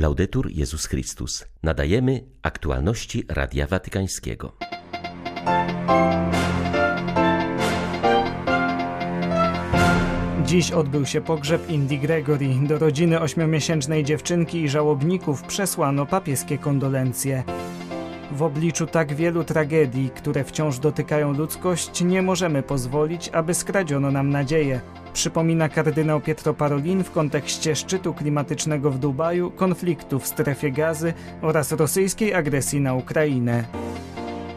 Laudetur Jezus Chrystus. Nadajemy aktualności Radia Watykańskiego. Dziś odbył się pogrzeb Indii Gregory. Do rodziny ośmiomiesięcznej dziewczynki i żałobników przesłano papieskie kondolencje. W obliczu tak wielu tragedii, które wciąż dotykają ludzkość, nie możemy pozwolić, aby skradziono nam nadzieję. Przypomina kardynał Pietro Parolin w kontekście szczytu klimatycznego w Dubaju, konfliktu w strefie gazy oraz rosyjskiej agresji na Ukrainę.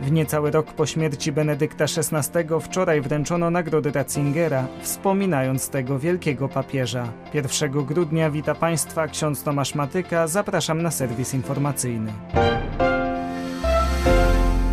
W niecały rok po śmierci Benedykta XVI wczoraj wręczono nagrody Ratzingera, wspominając tego wielkiego papieża. 1 grudnia wita Państwa ksiądz Tomasz Matyka, zapraszam na serwis informacyjny.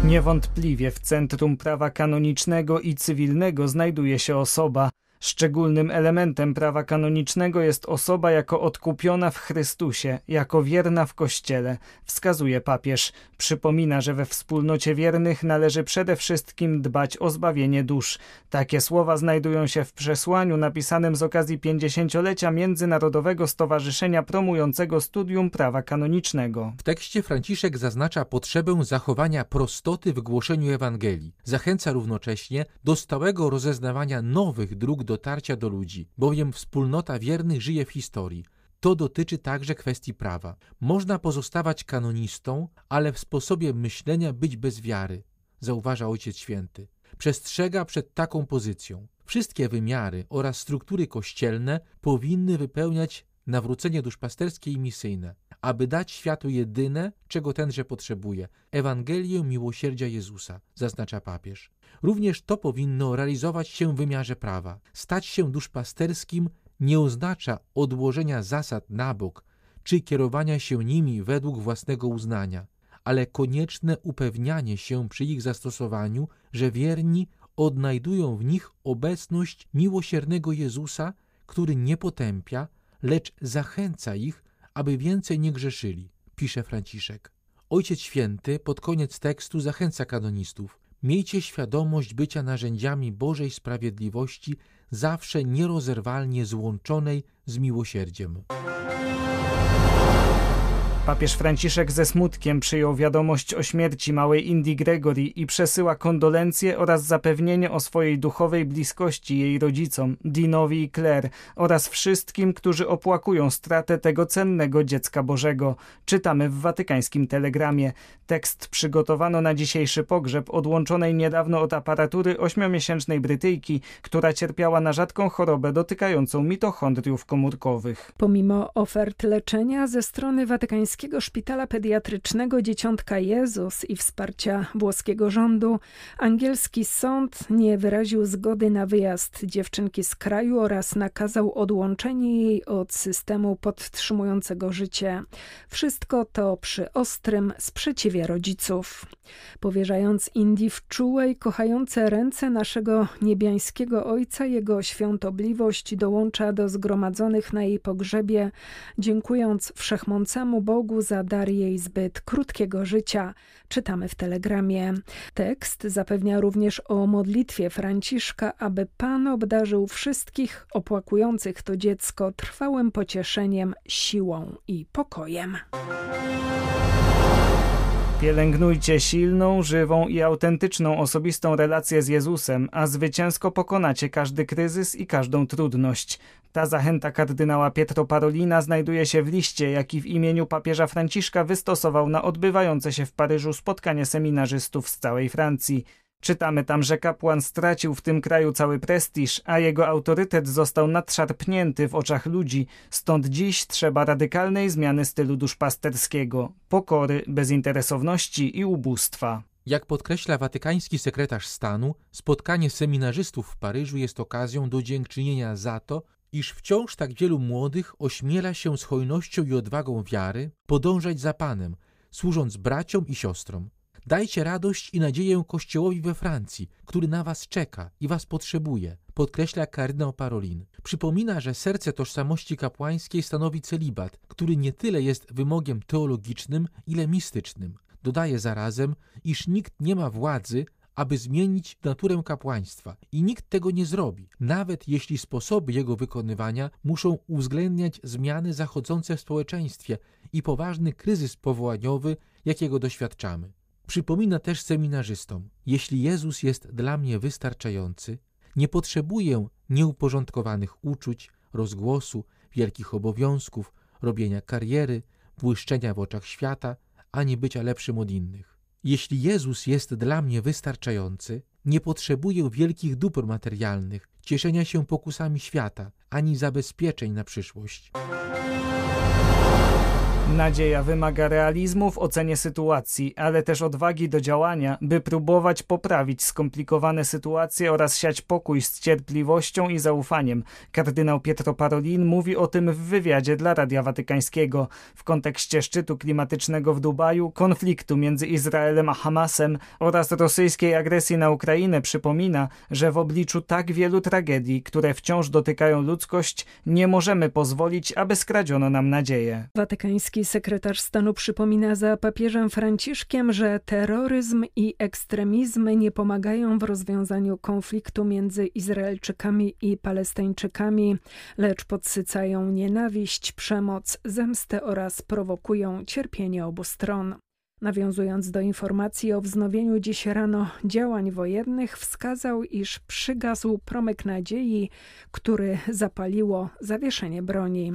Niewątpliwie w centrum prawa kanonicznego i cywilnego znajduje się osoba, Szczególnym elementem prawa kanonicznego jest osoba jako odkupiona w Chrystusie, jako wierna w Kościele, wskazuje papież. Przypomina, że we wspólnocie wiernych należy przede wszystkim dbać o zbawienie dusz. Takie słowa znajdują się w przesłaniu napisanym z okazji 50-lecia Międzynarodowego Stowarzyszenia promującego studium prawa kanonicznego. W tekście Franciszek zaznacza potrzebę zachowania prostoty w głoszeniu Ewangelii. Zachęca równocześnie do stałego rozeznawania nowych dróg dotarcia do ludzi, bowiem wspólnota wiernych żyje w historii. To dotyczy także kwestii prawa. Można pozostawać kanonistą, ale w sposobie myślenia być bez wiary, zauważa Ojciec Święty. Przestrzega przed taką pozycją. Wszystkie wymiary oraz struktury kościelne powinny wypełniać nawrócenie duszpasterskie i misyjne, aby dać światu jedyne, czego tenże potrzebuje Ewangelię miłosierdzia Jezusa, zaznacza papież. Również to powinno realizować się w wymiarze prawa. Stać się duszpasterskim nie oznacza odłożenia zasad na bok czy kierowania się nimi według własnego uznania, ale konieczne upewnianie się przy ich zastosowaniu, że wierni odnajdują w nich obecność miłosiernego Jezusa, który nie potępia, lecz zachęca ich, aby więcej nie grzeszyli, pisze Franciszek. Ojciec Święty pod koniec tekstu zachęca kanonistów. Miejcie świadomość bycia narzędziami Bożej sprawiedliwości, zawsze nierozerwalnie złączonej z miłosierdziem. Papież Franciszek ze smutkiem przyjął wiadomość o śmierci małej Indii Gregory i przesyła kondolencje oraz zapewnienie o swojej duchowej bliskości jej rodzicom, Dinowi i Claire oraz wszystkim, którzy opłakują stratę tego cennego dziecka Bożego. Czytamy w watykańskim telegramie. Tekst przygotowano na dzisiejszy pogrzeb odłączonej niedawno od aparatury ośmiomiesięcznej Brytyjki, która cierpiała na rzadką chorobę dotykającą mitochondriów komórkowych. Pomimo ofert leczenia ze strony watykańskiej Włoskiego Szpitala Pediatrycznego Dzieciątka Jezus i wsparcia włoskiego rządu, angielski sąd nie wyraził zgody na wyjazd dziewczynki z kraju oraz nakazał odłączenie jej od systemu podtrzymującego życie. Wszystko to przy ostrym sprzeciwie rodziców. Powierzając Indii w czułe i kochające ręce naszego niebiańskiego Ojca, Jego świątobliwość dołącza do zgromadzonych na jej pogrzebie, dziękując Wszechmącemu Bogu Bogu za dar jej zbyt krótkiego życia, czytamy w telegramie. Tekst zapewnia również o modlitwie Franciszka, aby Pan obdarzył wszystkich opłakujących to dziecko trwałym pocieszeniem, siłą i pokojem. Pielęgnujcie silną, żywą i autentyczną osobistą relację z Jezusem, a zwycięsko pokonacie każdy kryzys i każdą trudność. Ta zachęta kardynała Pietro Parolina znajduje się w liście, jaki w imieniu papieża Franciszka wystosował na odbywające się w Paryżu spotkanie seminarzystów z całej Francji. Czytamy tam, że kapłan stracił w tym kraju cały prestiż, a jego autorytet został nadszarpnięty w oczach ludzi, stąd dziś trzeba radykalnej zmiany stylu duszpasterskiego, pokory, bezinteresowności i ubóstwa. Jak podkreśla watykański sekretarz stanu, spotkanie seminarzystów w Paryżu jest okazją do dziękczynienia za to, iż wciąż tak wielu młodych ośmiela się z hojnością i odwagą wiary podążać za Panem, służąc braciom i siostrom. Dajcie radość i nadzieję Kościołowi we Francji, który na was czeka i was potrzebuje, podkreśla kardynał Parolin. Przypomina, że serce tożsamości kapłańskiej stanowi celibat, który nie tyle jest wymogiem teologicznym, ile mistycznym. Dodaje zarazem, iż nikt nie ma władzy, aby zmienić naturę kapłaństwa i nikt tego nie zrobi, nawet jeśli sposoby jego wykonywania muszą uwzględniać zmiany zachodzące w społeczeństwie i poważny kryzys powołaniowy, jakiego doświadczamy. Przypomina też seminarzystom: Jeśli Jezus jest dla mnie wystarczający, nie potrzebuję nieuporządkowanych uczuć, rozgłosu, wielkich obowiązków, robienia kariery, błyszczenia w oczach świata, ani bycia lepszym od innych. Jeśli Jezus jest dla mnie wystarczający, nie potrzebuję wielkich dóbr materialnych, cieszenia się pokusami świata, ani zabezpieczeń na przyszłość. Nadzieja wymaga realizmu w ocenie sytuacji, ale też odwagi do działania, by próbować poprawić skomplikowane sytuacje oraz siać pokój z cierpliwością i zaufaniem. Kardynał Pietro Parolin mówi o tym w wywiadzie dla Radia Watykańskiego. W kontekście szczytu klimatycznego w Dubaju, konfliktu między Izraelem a Hamasem oraz rosyjskiej agresji na Ukrainę przypomina, że w obliczu tak wielu tragedii, które wciąż dotykają ludzkość, nie możemy pozwolić, aby skradziono nam nadzieję. Watykański sekretarz stanu przypomina za papieżem Franciszkiem, że terroryzm i ekstremizmy nie pomagają w rozwiązaniu konfliktu między Izraelczykami i Palestyńczykami, lecz podsycają nienawiść, przemoc, zemstę oraz prowokują cierpienie obu stron. Nawiązując do informacji o wznowieniu dziś rano działań wojennych, wskazał, iż przygasł promyk nadziei, który zapaliło zawieszenie broni.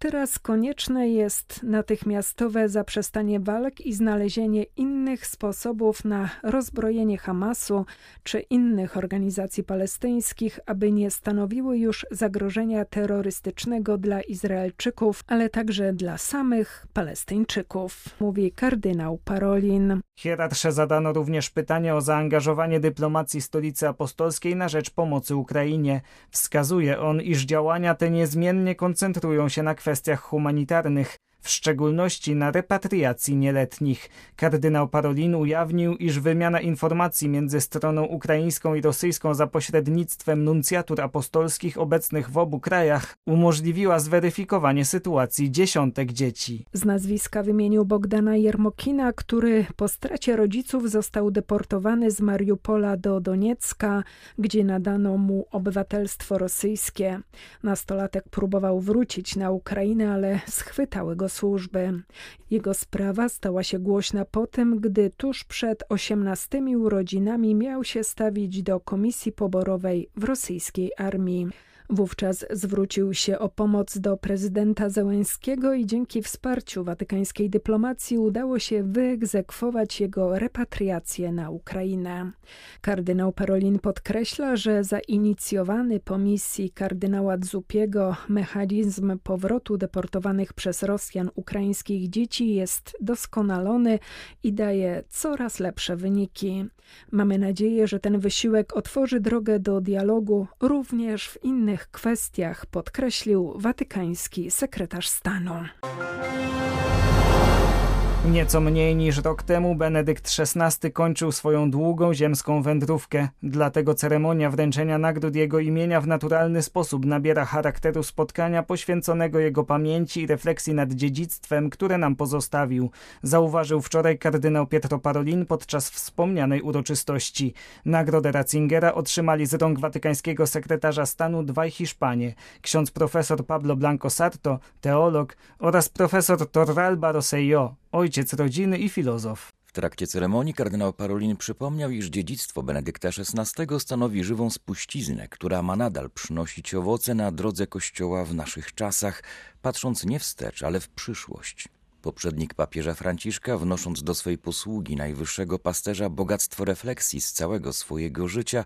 Teraz konieczne jest natychmiastowe zaprzestanie walk i znalezienie innych sposobów na rozbrojenie Hamasu czy innych organizacji palestyńskich, aby nie stanowiły już zagrożenia terrorystycznego dla Izraelczyków, ale także dla samych Palestyńczyków, mówi kardynał Parolin. Hierarsze zadano również pytanie o zaangażowanie dyplomacji stolicy apostolskiej na rzecz pomocy Ukrainie. Wskazuje on, iż działania te niezmiennie koncentrują się na kwestii kwestiach humanitarnych w szczególności na repatriacji nieletnich. Kardynał Parolin ujawnił, iż wymiana informacji między stroną ukraińską i rosyjską za pośrednictwem nuncjatur apostolskich obecnych w obu krajach umożliwiła zweryfikowanie sytuacji dziesiątek dzieci. Z nazwiska wymienił Bogdana Jermokina, który po stracie rodziców został deportowany z Mariupola do Doniecka, gdzie nadano mu obywatelstwo rosyjskie. Nastolatek próbował wrócić na Ukrainę, ale schwytały go służby. Jego sprawa stała się głośna po tym, gdy tuż przed osiemnastymi urodzinami miał się stawić do komisji poborowej w rosyjskiej armii. Wówczas zwrócił się o pomoc do prezydenta Zełęskiego i dzięki wsparciu watykańskiej dyplomacji udało się wyegzekwować jego repatriację na Ukrainę. Kardynał Parolin podkreśla, że zainicjowany po misji kardynała Dzupiego mechanizm powrotu deportowanych przez Rosjan ukraińskich dzieci jest doskonalony i daje coraz lepsze wyniki. Mamy nadzieję, że ten wysiłek otworzy drogę do dialogu również w innych innych kwestiach, podkreślił watykański sekretarz stanu. Nieco mniej niż rok temu Benedykt XVI kończył swoją długą ziemską wędrówkę. Dlatego ceremonia wręczenia nagród jego imienia w naturalny sposób nabiera charakteru spotkania poświęconego jego pamięci i refleksji nad dziedzictwem, które nam pozostawił. Zauważył wczoraj kardynał Pietro Parolin podczas wspomnianej uroczystości. Nagrodę Ratzingera otrzymali z rąk watykańskiego sekretarza stanu dwaj Hiszpanie. Ksiądz profesor Pablo Blanco Sarto, teolog oraz profesor Torralba Rosselló, ojciec rodziny i filozof. W trakcie ceremonii kardynał Parolin przypomniał, iż dziedzictwo Benedykta XVI stanowi żywą spuściznę, która ma nadal przynosić owoce na drodze Kościoła w naszych czasach, patrząc nie wstecz, ale w przyszłość. Poprzednik papieża Franciszka, wnosząc do swej posługi najwyższego pasterza bogactwo refleksji z całego swojego życia,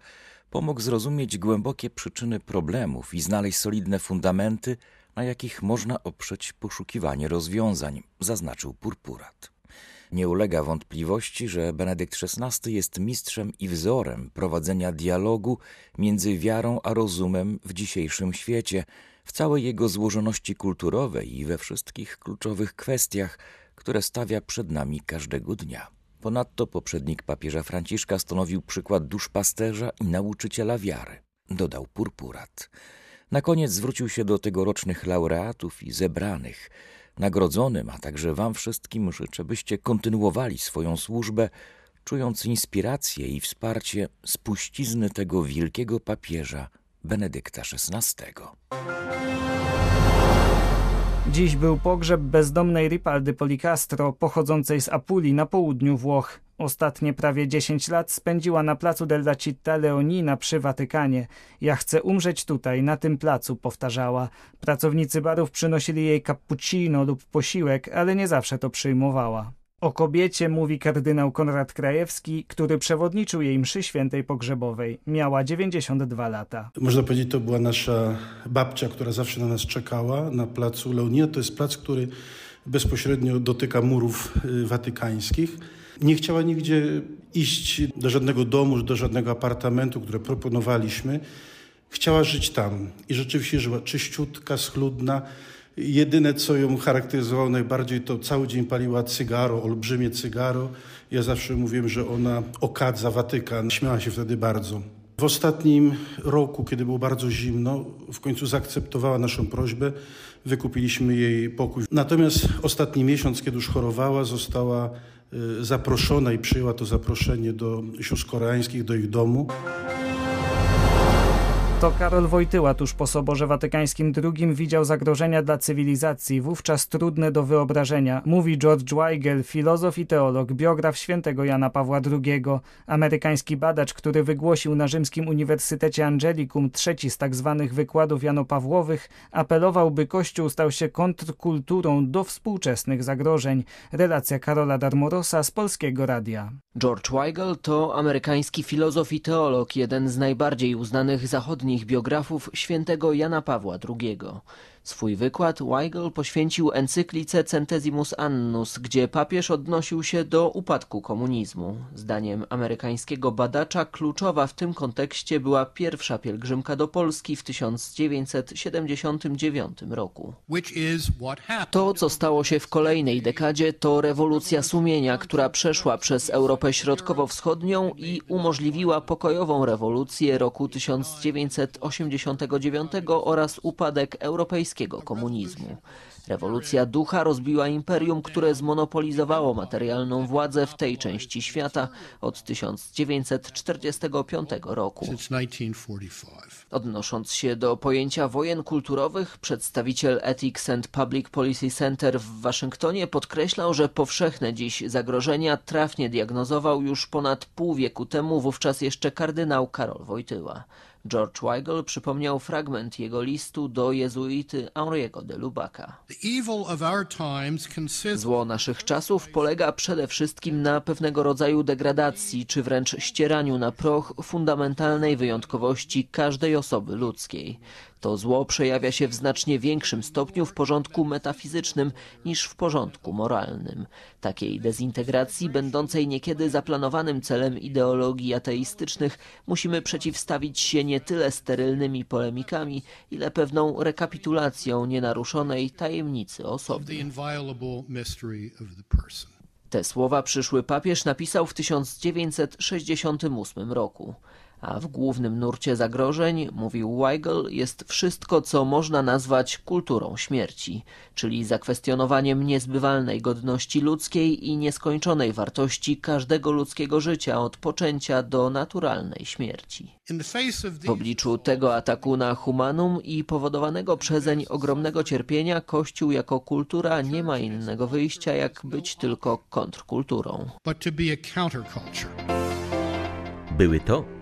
pomógł zrozumieć głębokie przyczyny problemów i znaleźć solidne fundamenty, na jakich można oprzeć poszukiwanie rozwiązań, zaznaczył Purpurat. Nie ulega wątpliwości, że Benedykt XVI jest mistrzem i wzorem prowadzenia dialogu między wiarą a rozumem w dzisiejszym świecie, w całej jego złożoności kulturowej i we wszystkich kluczowych kwestiach, które stawia przed nami każdego dnia. Ponadto poprzednik papieża Franciszka stanowił przykład duszpasterza i nauczyciela wiary, dodał Purpurat. Na koniec zwrócił się do tegorocznych laureatów i zebranych. Nagrodzonym, a także wam wszystkim życzę, byście kontynuowali swoją służbę, czując inspirację i wsparcie spuścizny tego wielkiego papieża Benedykta XVI. Dziś był pogrzeb bezdomnej Ripaldy Policastro, pochodzącej z Apuli na południu Włoch. Ostatnie prawie 10 lat spędziła na placu della Città Leonina przy Watykanie. Ja chcę umrzeć tutaj, na tym placu, powtarzała. Pracownicy barów przynosili jej cappuccino lub posiłek, ale nie zawsze to przyjmowała. O kobiecie mówi kardynał Konrad Krajewski, który przewodniczył jej mszy świętej pogrzebowej. Miała 92 lata. Można powiedzieć, to była nasza babcia, która zawsze na nas czekała na placu Leonina. To jest plac, który bezpośrednio dotyka murów y, watykańskich. Nie chciała nigdzie iść do żadnego domu, do żadnego apartamentu, które proponowaliśmy. Chciała żyć tam i rzeczywiście żyła czyściutka, schludna. Jedyne, co ją charakteryzowało najbardziej, to cały dzień paliła cygaro, olbrzymie cygaro. Ja zawsze mówiłem, że ona okadza Watykan. Śmiała się wtedy bardzo. W ostatnim roku, kiedy było bardzo zimno, w końcu zaakceptowała naszą prośbę. Wykupiliśmy jej pokój. Natomiast ostatni miesiąc, kiedy już chorowała, została y, zaproszona i przyjęła to zaproszenie do sióstr koreańskich, do ich domu. To Karol Wojtyła tuż po Soborze Watykańskim II widział zagrożenia dla cywilizacji, wówczas trudne do wyobrażenia, mówi George Weigel, filozof i teolog, biograf świętego Jana Pawła II, amerykański badacz, który wygłosił na Rzymskim Uniwersytecie Angelicum trzeci z tak zwanych wykładów janopawłowych, apelował, by Kościół stał się kontrkulturą do współczesnych zagrożeń. Relacja Karola Darmorosa z Polskiego Radia. George Weigel to amerykański filozof i teolog, jeden z najbardziej uznanych zachodnich biografów świętego Jana Pawła II. Swój wykład Weigel poświęcił encyklice Centesimus Annus, gdzie papież odnosił się do upadku komunizmu. Zdaniem amerykańskiego badacza kluczowa w tym kontekście była pierwsza pielgrzymka do Polski w 1979 roku. To, co stało się w kolejnej dekadzie, to rewolucja sumienia, która przeszła przez Europę Środkowo-Wschodnią i umożliwiła pokojową rewolucję roku 1989 oraz upadek europejskiego komunizmu. Rewolucja ducha rozbiła imperium, które zmonopolizowało materialną władzę w tej części świata od 1945 roku. Odnosząc się do pojęcia wojen kulturowych, przedstawiciel Ethics and Public Policy Center w Waszyngtonie podkreślał, że powszechne dziś zagrożenia trafnie diagnozował już ponad pół wieku temu wówczas jeszcze kardynał Karol Wojtyła. George Weigel przypomniał fragment jego listu do jezuity Henri'ego de Lubaka. Zło naszych czasów polega przede wszystkim na pewnego rodzaju degradacji, czy wręcz ścieraniu na proch fundamentalnej wyjątkowości każdej osoby ludzkiej. To zło przejawia się w znacznie większym stopniu w porządku metafizycznym niż w porządku moralnym. Takiej dezintegracji, będącej niekiedy zaplanowanym celem ideologii ateistycznych, musimy przeciwstawić się nie tyle sterylnymi polemikami, ile pewną rekapitulacją nienaruszonej tajemnicy osoby. Te słowa przyszły papież napisał w 1968 roku a w głównym nurcie zagrożeń, mówił Weigel, jest wszystko, co można nazwać kulturą śmierci, czyli zakwestionowaniem niezbywalnej godności ludzkiej i nieskończonej wartości każdego ludzkiego życia od poczęcia do naturalnej śmierci. W obliczu tego ataku na humanum i powodowanego przezeń ogromnego cierpienia Kościół jako kultura nie ma innego wyjścia, jak być tylko kontrkulturą. Były to